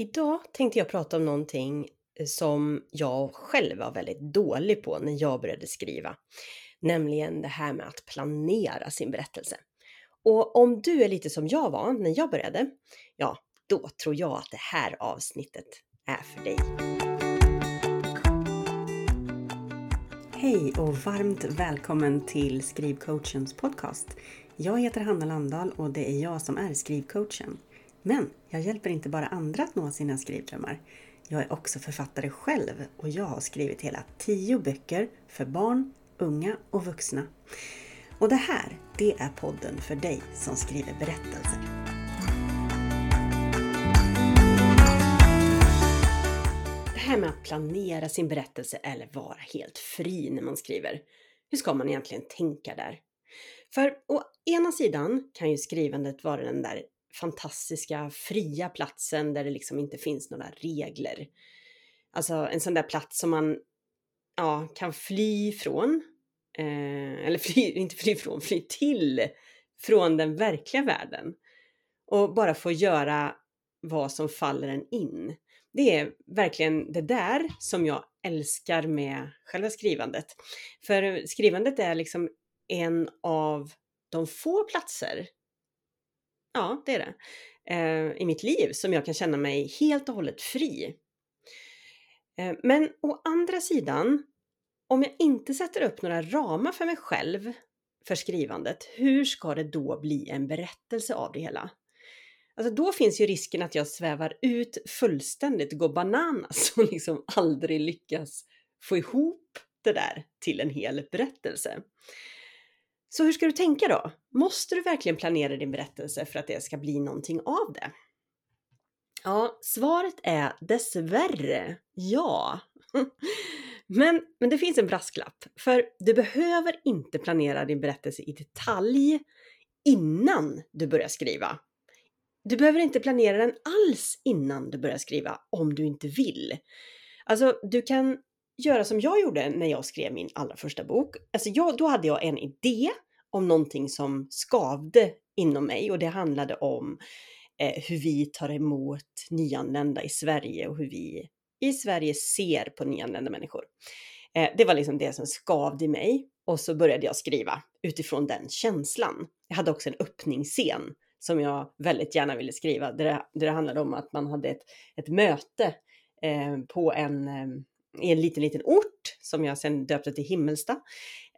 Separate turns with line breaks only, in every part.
Idag tänkte jag prata om någonting eh, som jag själv var väldigt dålig på när jag började skriva. Nämligen det här med att planera sin berättelse. Och om du är lite som jag var när jag började, ja, då tror jag att det här avsnittet är för dig. Hej och varmt välkommen till Skrivcoachens podcast. Jag heter Hanna Landahl och det är jag som är skrivcoachen. Men jag hjälper inte bara andra att nå sina skrivdrömmar. Jag är också författare själv och jag har skrivit hela tio böcker för barn, unga och vuxna. Och det här, det är podden för dig som skriver berättelser. Det här med att planera sin berättelse eller vara helt fri när man skriver. Hur ska man egentligen tänka där? För å ena sidan kan ju skrivandet vara den där fantastiska fria platsen där det liksom inte finns några regler. Alltså en sån där plats som man ja, kan fly från. Eh, eller fly, inte fly från, fly till från den verkliga världen. Och bara få göra vad som faller en in. Det är verkligen det där som jag älskar med själva skrivandet. För skrivandet är liksom en av de få platser Ja, det är det. Eh, I mitt liv som jag kan känna mig helt och hållet fri. Eh, men å andra sidan, om jag inte sätter upp några ramar för mig själv för skrivandet, hur ska det då bli en berättelse av det hela? Alltså då finns ju risken att jag svävar ut fullständigt, går bananas och liksom aldrig lyckas få ihop det där till en hel berättelse. Så hur ska du tänka då? Måste du verkligen planera din berättelse för att det ska bli någonting av det? Ja, svaret är dessvärre ja. Men, men det finns en brasklapp, för du behöver inte planera din berättelse i detalj innan du börjar skriva. Du behöver inte planera den alls innan du börjar skriva om du inte vill. Alltså, du kan göra som jag gjorde när jag skrev min allra första bok. Alltså jag, då hade jag en idé om någonting som skavde inom mig och det handlade om eh, hur vi tar emot nyanlända i Sverige och hur vi i Sverige ser på nyanlända människor. Eh, det var liksom det som skavde i mig och så började jag skriva utifrån den känslan. Jag hade också en öppningsscen som jag väldigt gärna ville skriva där det, där det handlade om att man hade ett, ett möte eh, på en eh, i en liten, liten ort som jag sen döpte till Himmelsta.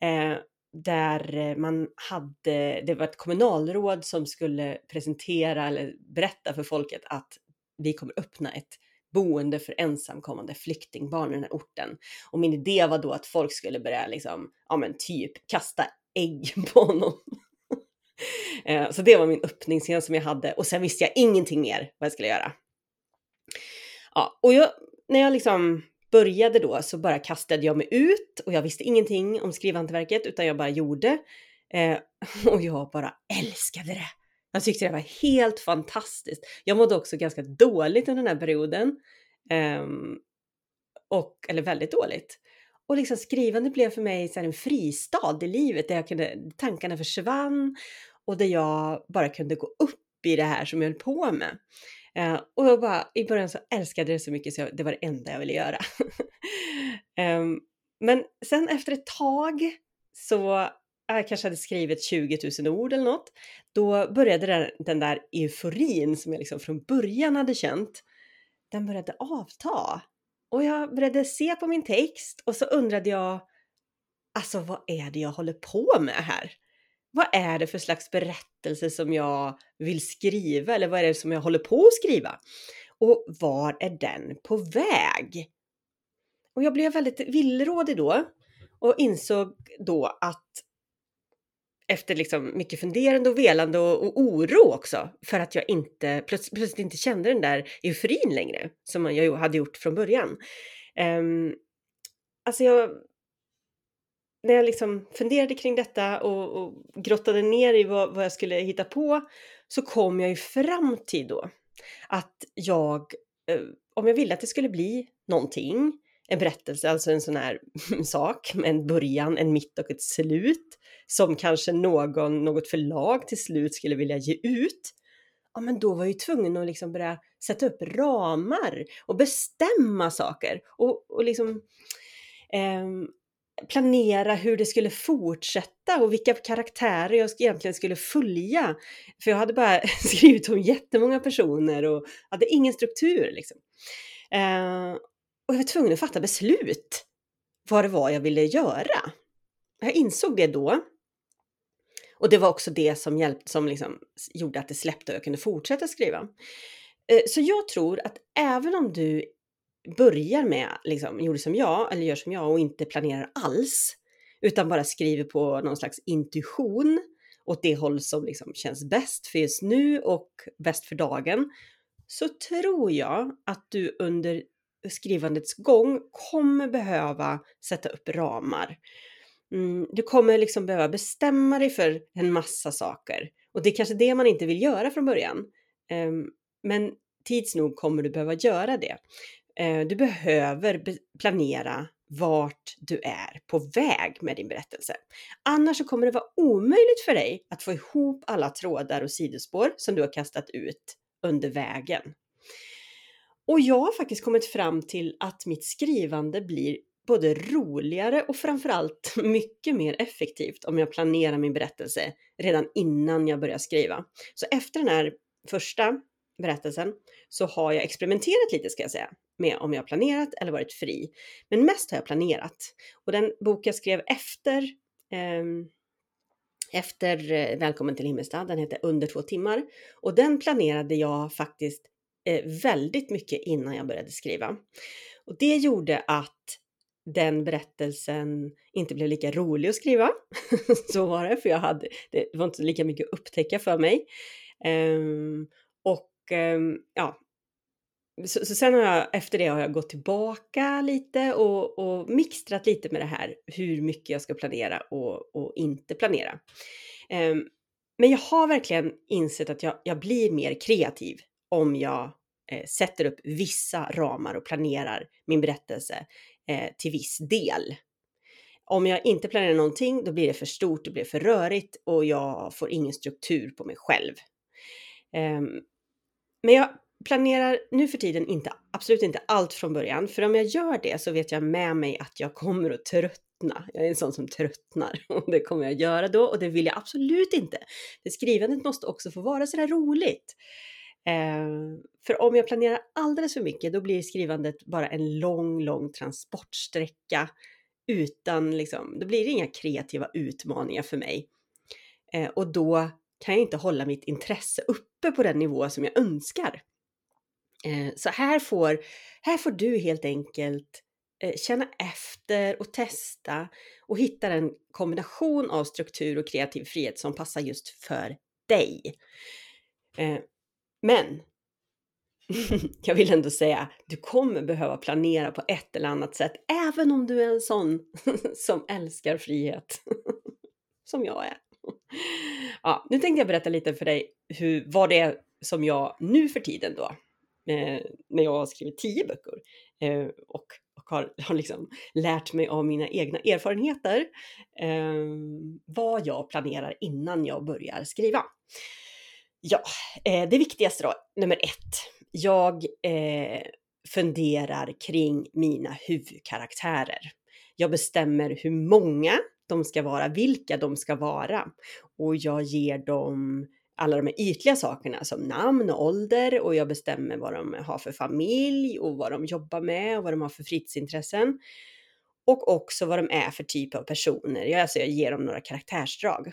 Eh, där eh, man hade, det var ett kommunalråd som skulle presentera eller berätta för folket att vi kommer öppna ett boende för ensamkommande flyktingbarn i den här orten. Och min idé var då att folk skulle börja liksom, ja men typ kasta ägg på honom. Eh, så det var min öppningsscen som jag hade och sen visste jag ingenting mer vad jag skulle göra. Ja, och jag, när jag liksom började då så bara kastade jag mig ut och jag visste ingenting om skrivhantverket utan jag bara gjorde. Eh, och jag bara älskade det. Jag tyckte det var helt fantastiskt. Jag mådde också ganska dåligt under den här perioden. Eh, och, eller väldigt dåligt. Och liksom skrivande blev för mig så en fristad i livet där jag kunde, tankarna försvann och där jag bara kunde gå upp i det här som jag höll på med. Eh, och jag bara, i början så älskade jag det så mycket så jag, det var det enda jag ville göra. eh, men sen efter ett tag så jag kanske hade skrivit 20 000 ord eller något. Då började den, den där euforin som jag liksom från början hade känt, den började avta. Och jag började se på min text och så undrade jag, alltså vad är det jag håller på med här? Vad är det för slags berättelse som jag vill skriva eller vad är det som jag håller på att skriva? Och var är den på väg? Och jag blev väldigt villrådig då och insåg då att efter liksom mycket funderande och velande och, och oro också för att jag inte plöts plötsligt inte kände den där euforin längre som jag hade gjort från början. Um, alltså jag när jag liksom funderade kring detta och, och grottade ner i vad, vad, jag skulle hitta på så kom jag ju fram till då att jag, eh, om jag ville att det skulle bli någonting, en berättelse, alltså en sån här sak med en början, en mitt och ett slut som kanske någon, något förlag till slut skulle vilja ge ut. ja men då var jag ju tvungen att liksom börja sätta upp ramar och bestämma saker och, och liksom eh, planera hur det skulle fortsätta och vilka karaktärer jag egentligen skulle följa. För jag hade bara skrivit om jättemånga personer och hade ingen struktur liksom. Eh, och jag var tvungen att fatta beslut vad det var jag ville göra. Jag insåg det då. Och det var också det som, hjälpte, som liksom gjorde att det släppte och jag kunde fortsätta skriva. Eh, så jag tror att även om du börjar med, liksom, gjorde som jag, eller gör som jag och inte planerar alls, utan bara skriver på någon slags intuition åt det håll som liksom känns bäst för just nu och bäst för dagen, så tror jag att du under skrivandets gång kommer behöva sätta upp ramar. Mm, du kommer liksom behöva bestämma dig för en massa saker och det är kanske det man inte vill göra från början. Um, men tids nog kommer du behöva göra det. Eh, du behöver planera vart du är på väg med din berättelse. Annars så kommer det vara omöjligt för dig att få ihop alla trådar och sidospår som du har kastat ut under vägen. Och jag har faktiskt kommit fram till att mitt skrivande blir både roligare och framförallt mycket mer effektivt om jag planerar min berättelse redan innan jag börjar skriva. Så efter den här första berättelsen så har jag experimenterat lite ska jag säga med om jag planerat eller varit fri. Men mest har jag planerat. Och den bok jag skrev efter ehm, eh, efter Välkommen till Himmelstad. den heter Under två timmar och den planerade jag faktiskt eh, väldigt mycket innan jag började skriva. Och det gjorde att den berättelsen inte blev lika rolig att skriva. så var det, för jag hade, det var inte lika mycket att upptäcka för mig. Um, och um, ja, så, så, sen har jag, efter det har jag gått tillbaka lite och, och mixtrat lite med det här, hur mycket jag ska planera och, och inte planera. Um, men jag har verkligen insett att jag, jag blir mer kreativ om jag eh, sätter upp vissa ramar och planerar min berättelse eh, till viss del. Om jag inte planerar någonting, då blir det för stort, det blir för rörigt och jag får ingen struktur på mig själv. Um, men jag planerar nu för tiden inte, absolut inte allt från början, för om jag gör det så vet jag med mig att jag kommer att tröttna. Jag är en sån som tröttnar och det kommer jag göra då och det vill jag absolut inte. För skrivandet måste också få vara sådär roligt. Eh, för om jag planerar alldeles för mycket, då blir skrivandet bara en lång, lång transportsträcka utan liksom, då blir det inga kreativa utmaningar för mig. Eh, och då kan jag inte hålla mitt intresse uppe på den nivå som jag önskar. Eh, så här får, här får du helt enkelt eh, känna efter och testa och hitta en kombination av struktur och kreativ frihet som passar just för dig. Eh, men jag vill ändå säga, du kommer behöva planera på ett eller annat sätt, även om du är en sån som älskar frihet. som jag är. Ja, nu tänkte jag berätta lite för dig hur, vad det är som jag nu för tiden då, eh, när jag har skrivit tio böcker eh, och, och har, har liksom lärt mig av mina egna erfarenheter, eh, vad jag planerar innan jag börjar skriva. Ja, eh, det viktigaste då, nummer ett. Jag eh, funderar kring mina huvudkaraktärer. Jag bestämmer hur många de ska vara, vilka de ska vara och jag ger dem alla de här ytliga sakerna som namn och ålder och jag bestämmer vad de har för familj och vad de jobbar med och vad de har för fritidsintressen. Och också vad de är för typ av personer. Jag, alltså jag ger dem några karaktärsdrag.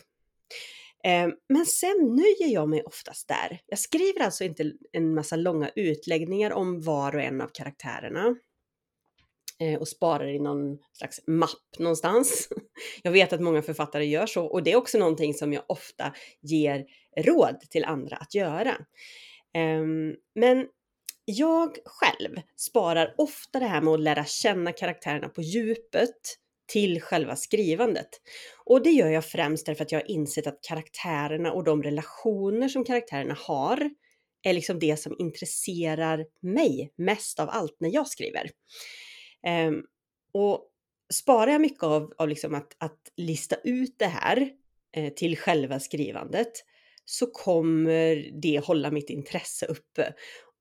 Eh, men sen nöjer jag mig oftast där. Jag skriver alltså inte en massa långa utläggningar om var och en av karaktärerna Eh, och sparar i någon slags mapp någonstans. Jag vet att många författare gör så och det är också någonting som jag ofta ger råd till andra att göra. Ehm, men jag själv sparar ofta det här med att lära känna karaktärerna på djupet till själva skrivandet. Och det gör jag främst därför att jag har insett att karaktärerna och de relationer som karaktärerna har är liksom det som intresserar mig mest av allt när jag skriver. Um, och sparar jag mycket av, av liksom att, att lista ut det här eh, till själva skrivandet så kommer det hålla mitt intresse uppe.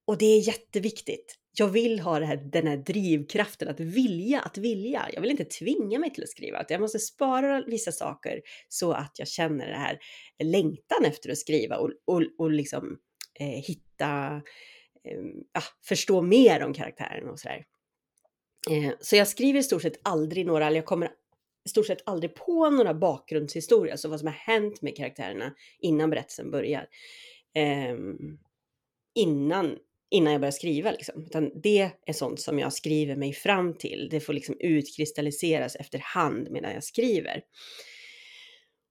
Och det är jätteviktigt. Jag vill ha här, den här drivkraften att vilja, att vilja. Jag vill inte tvinga mig till att skriva. Jag måste spara vissa saker så att jag känner det här längtan efter att skriva och, och, och liksom eh, hitta, eh, förstå mer om karaktären och sådär. Eh, så jag skriver i stort sett aldrig några, eller jag kommer i stort sett aldrig på några bakgrundshistorier, alltså vad som har hänt med karaktärerna innan berättelsen börjar. Eh, innan, innan jag börjar skriva liksom. Utan det är sånt som jag skriver mig fram till. Det får liksom utkristalliseras efterhand medan jag skriver.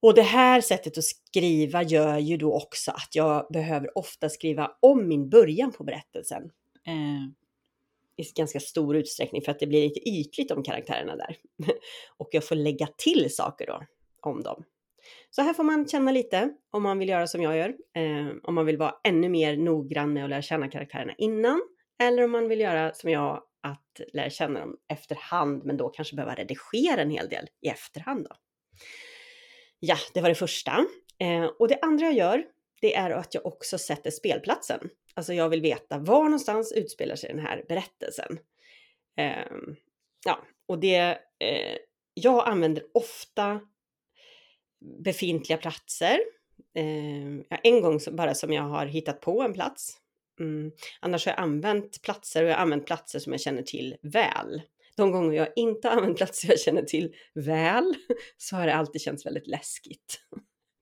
Och det här sättet att skriva gör ju då också att jag behöver ofta skriva om min början på berättelsen. Eh, i ganska stor utsträckning för att det blir lite ytligt om karaktärerna där. och jag får lägga till saker då om dem. Så här får man känna lite om man vill göra som jag gör. Eh, om man vill vara ännu mer noggrann med att lära känna karaktärerna innan. Eller om man vill göra som jag, att lära känna dem efterhand, men då kanske behöva redigera en hel del i efterhand. Då. Ja, det var det första. Eh, och det andra jag gör, det är att jag också sätter spelplatsen. Alltså jag vill veta var någonstans utspelar sig den här berättelsen. Eh, ja, och det, eh, jag använder ofta befintliga platser. Eh, en gång bara som jag har hittat på en plats. Mm. Annars har jag använt platser och jag har använt platser som jag känner till väl. De gånger jag inte har använt platser jag känner till väl så har det alltid känts väldigt läskigt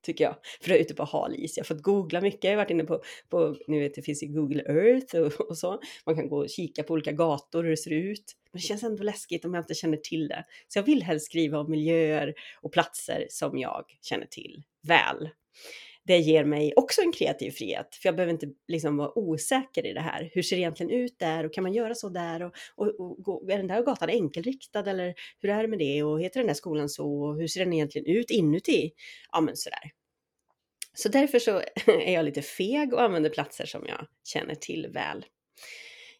tycker jag. För jag är ute på hal is. Jag har fått googla mycket. Jag har varit inne på, på nu vet det finns ju Google Earth och, och, så. Man kan gå och kika på olika gator hur det ser ut. Men det känns ändå läskigt om jag inte känner till det. Så jag vill helst skriva om miljöer och platser som jag känner till väl. Det ger mig också en kreativ frihet, för jag behöver inte liksom vara osäker i det här. Hur ser det egentligen ut där och kan man göra så där? Och, och, och, är den där gatan enkelriktad eller hur är det med det? Och heter den där skolan så? Och hur ser den egentligen ut inuti? Ja, men sådär. Så därför så är jag lite feg och använder platser som jag känner till väl.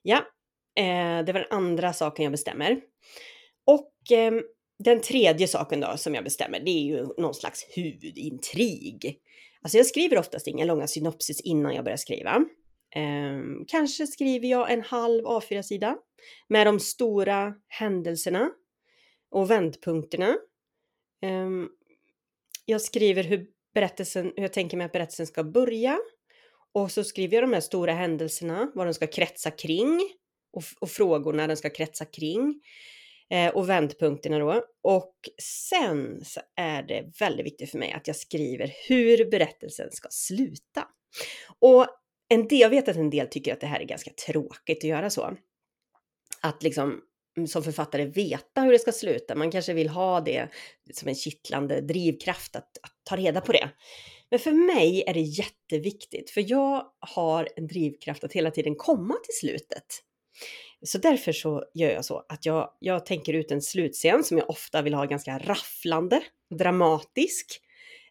Ja, eh, det var den andra saken jag bestämmer. Och eh, den tredje saken då som jag bestämmer, det är ju någon slags huvudintrig. Alltså jag skriver oftast inga långa synopsis innan jag börjar skriva. Eh, kanske skriver jag en halv A4-sida med de stora händelserna och vändpunkterna. Eh, jag skriver hur berättelsen, hur jag tänker mig att berättelsen ska börja. Och så skriver jag de här stora händelserna, vad de ska kretsa kring och, och frågorna den ska kretsa kring. Eh, och vändpunkterna då. Och sen så är det väldigt viktigt för mig att jag skriver hur berättelsen ska sluta. Och en del, jag vet att en del tycker att det här är ganska tråkigt att göra så. Att liksom mm, som författare veta hur det ska sluta. Man kanske vill ha det som en kittlande drivkraft att, att ta reda på det. Men för mig är det jätteviktigt, för jag har en drivkraft att hela tiden komma till slutet. Så därför så gör jag så att jag, jag tänker ut en slutscen som jag ofta vill ha ganska rafflande, dramatisk,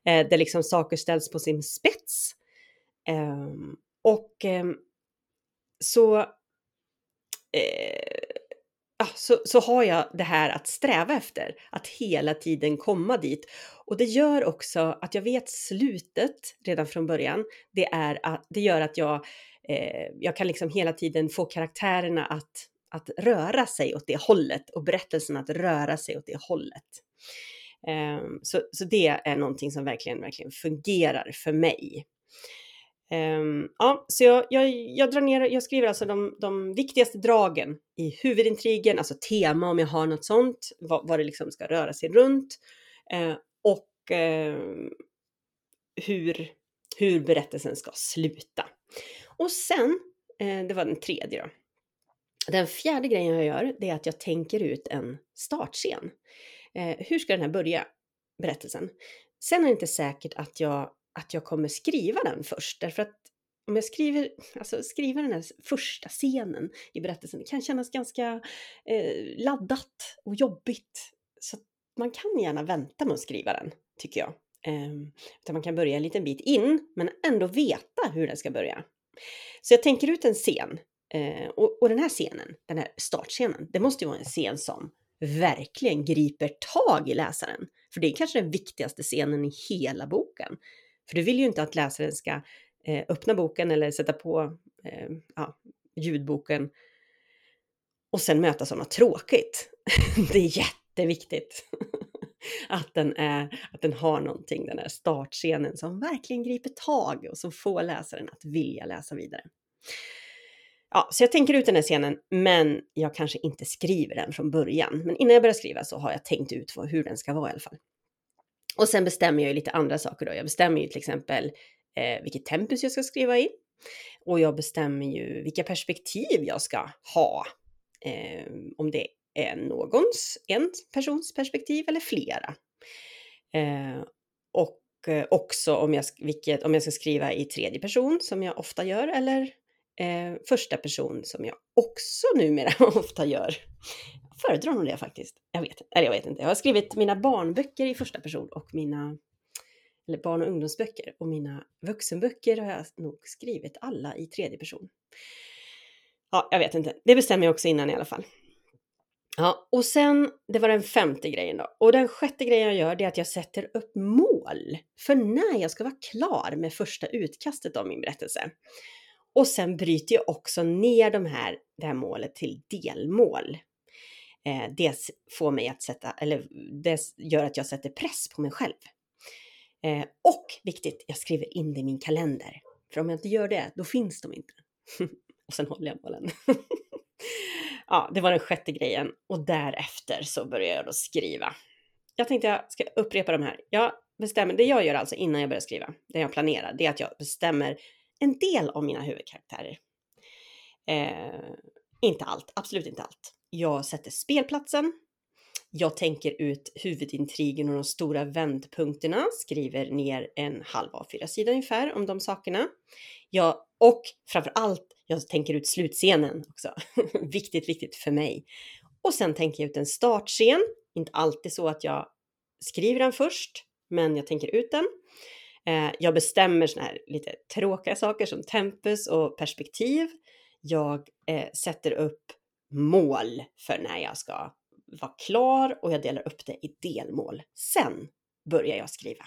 eh, där liksom saker ställs på sin spets. Eh, och eh, så, eh, ja, så, så har jag det här att sträva efter, att hela tiden komma dit. Och det gör också att jag vet slutet redan från början. Det, är att, det gör att jag eh, jag kan liksom hela tiden få karaktärerna att, att röra sig åt det hållet och berättelsen att röra sig åt det hållet. Eh, så, så det är någonting som verkligen, verkligen fungerar för mig. Um, ja, så jag, jag, jag, drar ner, jag skriver alltså de, de viktigaste dragen i huvudintrigen, alltså tema om jag har något sånt, vad, vad det liksom ska röra sig runt eh, och eh, hur, hur berättelsen ska sluta. Och sen, eh, det var den tredje då. Den fjärde grejen jag gör, det är att jag tänker ut en startscen. Eh, hur ska den här börja, berättelsen? Sen är det inte säkert att jag, att jag kommer skriva den först, därför att om jag skriver, alltså skriver den här första scenen i berättelsen, det kan kännas ganska eh, laddat och jobbigt. Så man kan gärna vänta med att skriva den, tycker jag. Eh, utan man kan börja en liten bit in, men ändå veta hur den ska börja. Så jag tänker ut en scen eh, och, och, den här scenen, den här startscenen, det måste ju vara en scen som verkligen griper tag i läsaren. För det är kanske den viktigaste scenen i hela boken. För du vill ju inte att läsaren ska eh, öppna boken eller sätta på eh, ja, ljudboken och sen möta sådana tråkigt. det är jätteviktigt att den, är, att den har någonting, den här startscenen som verkligen griper tag och som får läsaren att vilja läsa vidare. Ja, så jag tänker ut den här scenen, men jag kanske inte skriver den från början. Men innan jag börjar skriva så har jag tänkt ut hur den ska vara i alla fall. Och sen bestämmer jag ju lite andra saker då. Jag bestämmer ju till exempel eh, vilket tempus jag ska skriva i. Och jag bestämmer ju vilka perspektiv jag ska ha. Eh, om det är Eh, någons, en persons perspektiv eller flera. Eh, och eh, också om jag, vilket, om jag ska skriva i tredje person som jag ofta gör eller eh, första person som jag också numera ofta gör. Jag föredrar nog det faktiskt. Jag vet, eller jag vet inte. Jag har skrivit mina barnböcker i första person och mina eller barn och ungdomsböcker och mina vuxenböcker har jag nog skrivit alla i tredje person. Ja, jag vet inte. Det bestämmer jag också innan i alla fall. Ja, och sen, det var den femte grejen då. Och den sjätte grejen jag gör, det är att jag sätter upp mål för när jag ska vara klar med första utkastet av min berättelse. Och sen bryter jag också ner de här, det här målet till delmål. Eh, det får mig att sätta, eller det gör att jag sätter press på mig själv. Eh, och viktigt, jag skriver in det i min kalender. För om jag inte gör det, då finns de inte. och sen håller jag målen. ja, det var den sjätte grejen. Och därefter så började jag då skriva. Jag tänkte jag ska upprepa de här. Jag bestämmer, det jag gör alltså innan jag börjar skriva, det jag planerar, det är att jag bestämmer en del av mina huvudkaraktärer. Eh, inte allt, absolut inte allt. Jag sätter spelplatsen. Jag tänker ut huvudintrigen och de stora vändpunkterna, skriver ner en halv A4-sida ungefär om de sakerna. Jag, och framför allt, jag tänker ut slutscenen också. viktigt, viktigt för mig. Och sen tänker jag ut en startscen. Inte alltid så att jag skriver den först, men jag tänker ut den. Eh, jag bestämmer såna här lite tråkiga saker som tempus och perspektiv. Jag eh, sätter upp mål för när jag ska vara klar och jag delar upp det i delmål. Sen börjar jag skriva.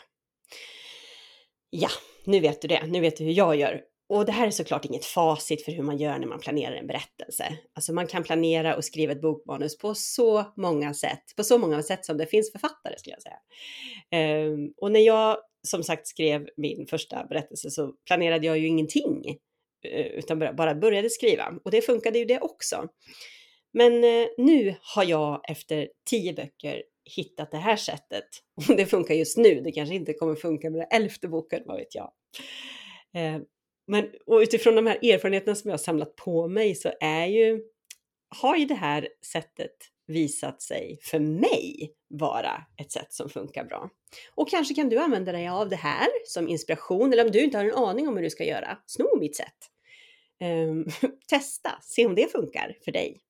Ja, nu vet du det. Nu vet du hur jag gör. Och det här är såklart inget facit för hur man gör när man planerar en berättelse. Alltså man kan planera och skriva ett bokmanus på så många sätt, på så många sätt som det finns författare skulle jag säga. Um, och när jag som sagt skrev min första berättelse så planerade jag ju ingenting eh, utan bara började skriva och det funkade ju det också. Men eh, nu har jag efter tio böcker hittat det här sättet och det funkar just nu. Det kanske inte kommer funka med den elfte boken, vad vet jag. Ehm, men och utifrån de här erfarenheterna som jag har samlat på mig så är ju, har ju det här sättet visat sig för mig vara ett sätt som funkar bra. Och kanske kan du använda dig av det här som inspiration eller om du inte har en aning om hur du ska göra, sno mitt sätt. Um, testa, se om det funkar för dig.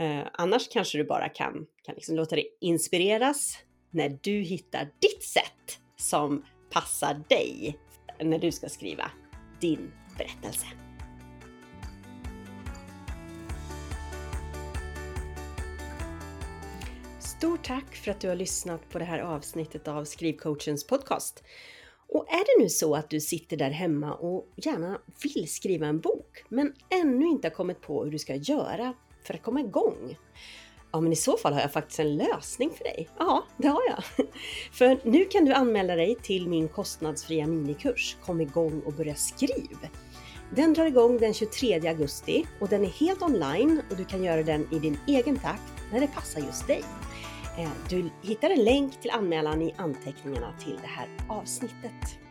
Uh, annars kanske du bara kan, kan liksom låta dig inspireras när du hittar ditt sätt som passar dig när du ska skriva din berättelse. Stort tack för att du har lyssnat på det här avsnittet av Skrivcoachens podcast. Och är det nu så att du sitter där hemma och gärna vill skriva en bok, men ännu inte har kommit på hur du ska göra för att komma igång? Ja, men i så fall har jag faktiskt en lösning för dig. Ja, det har jag. För nu kan du anmäla dig till min kostnadsfria minikurs Kom igång och börja skriv. Den drar igång den 23 augusti och den är helt online och du kan göra den i din egen takt när det passar just dig. Eh, du hittar en länk till anmälan i anteckningarna till det här avsnittet.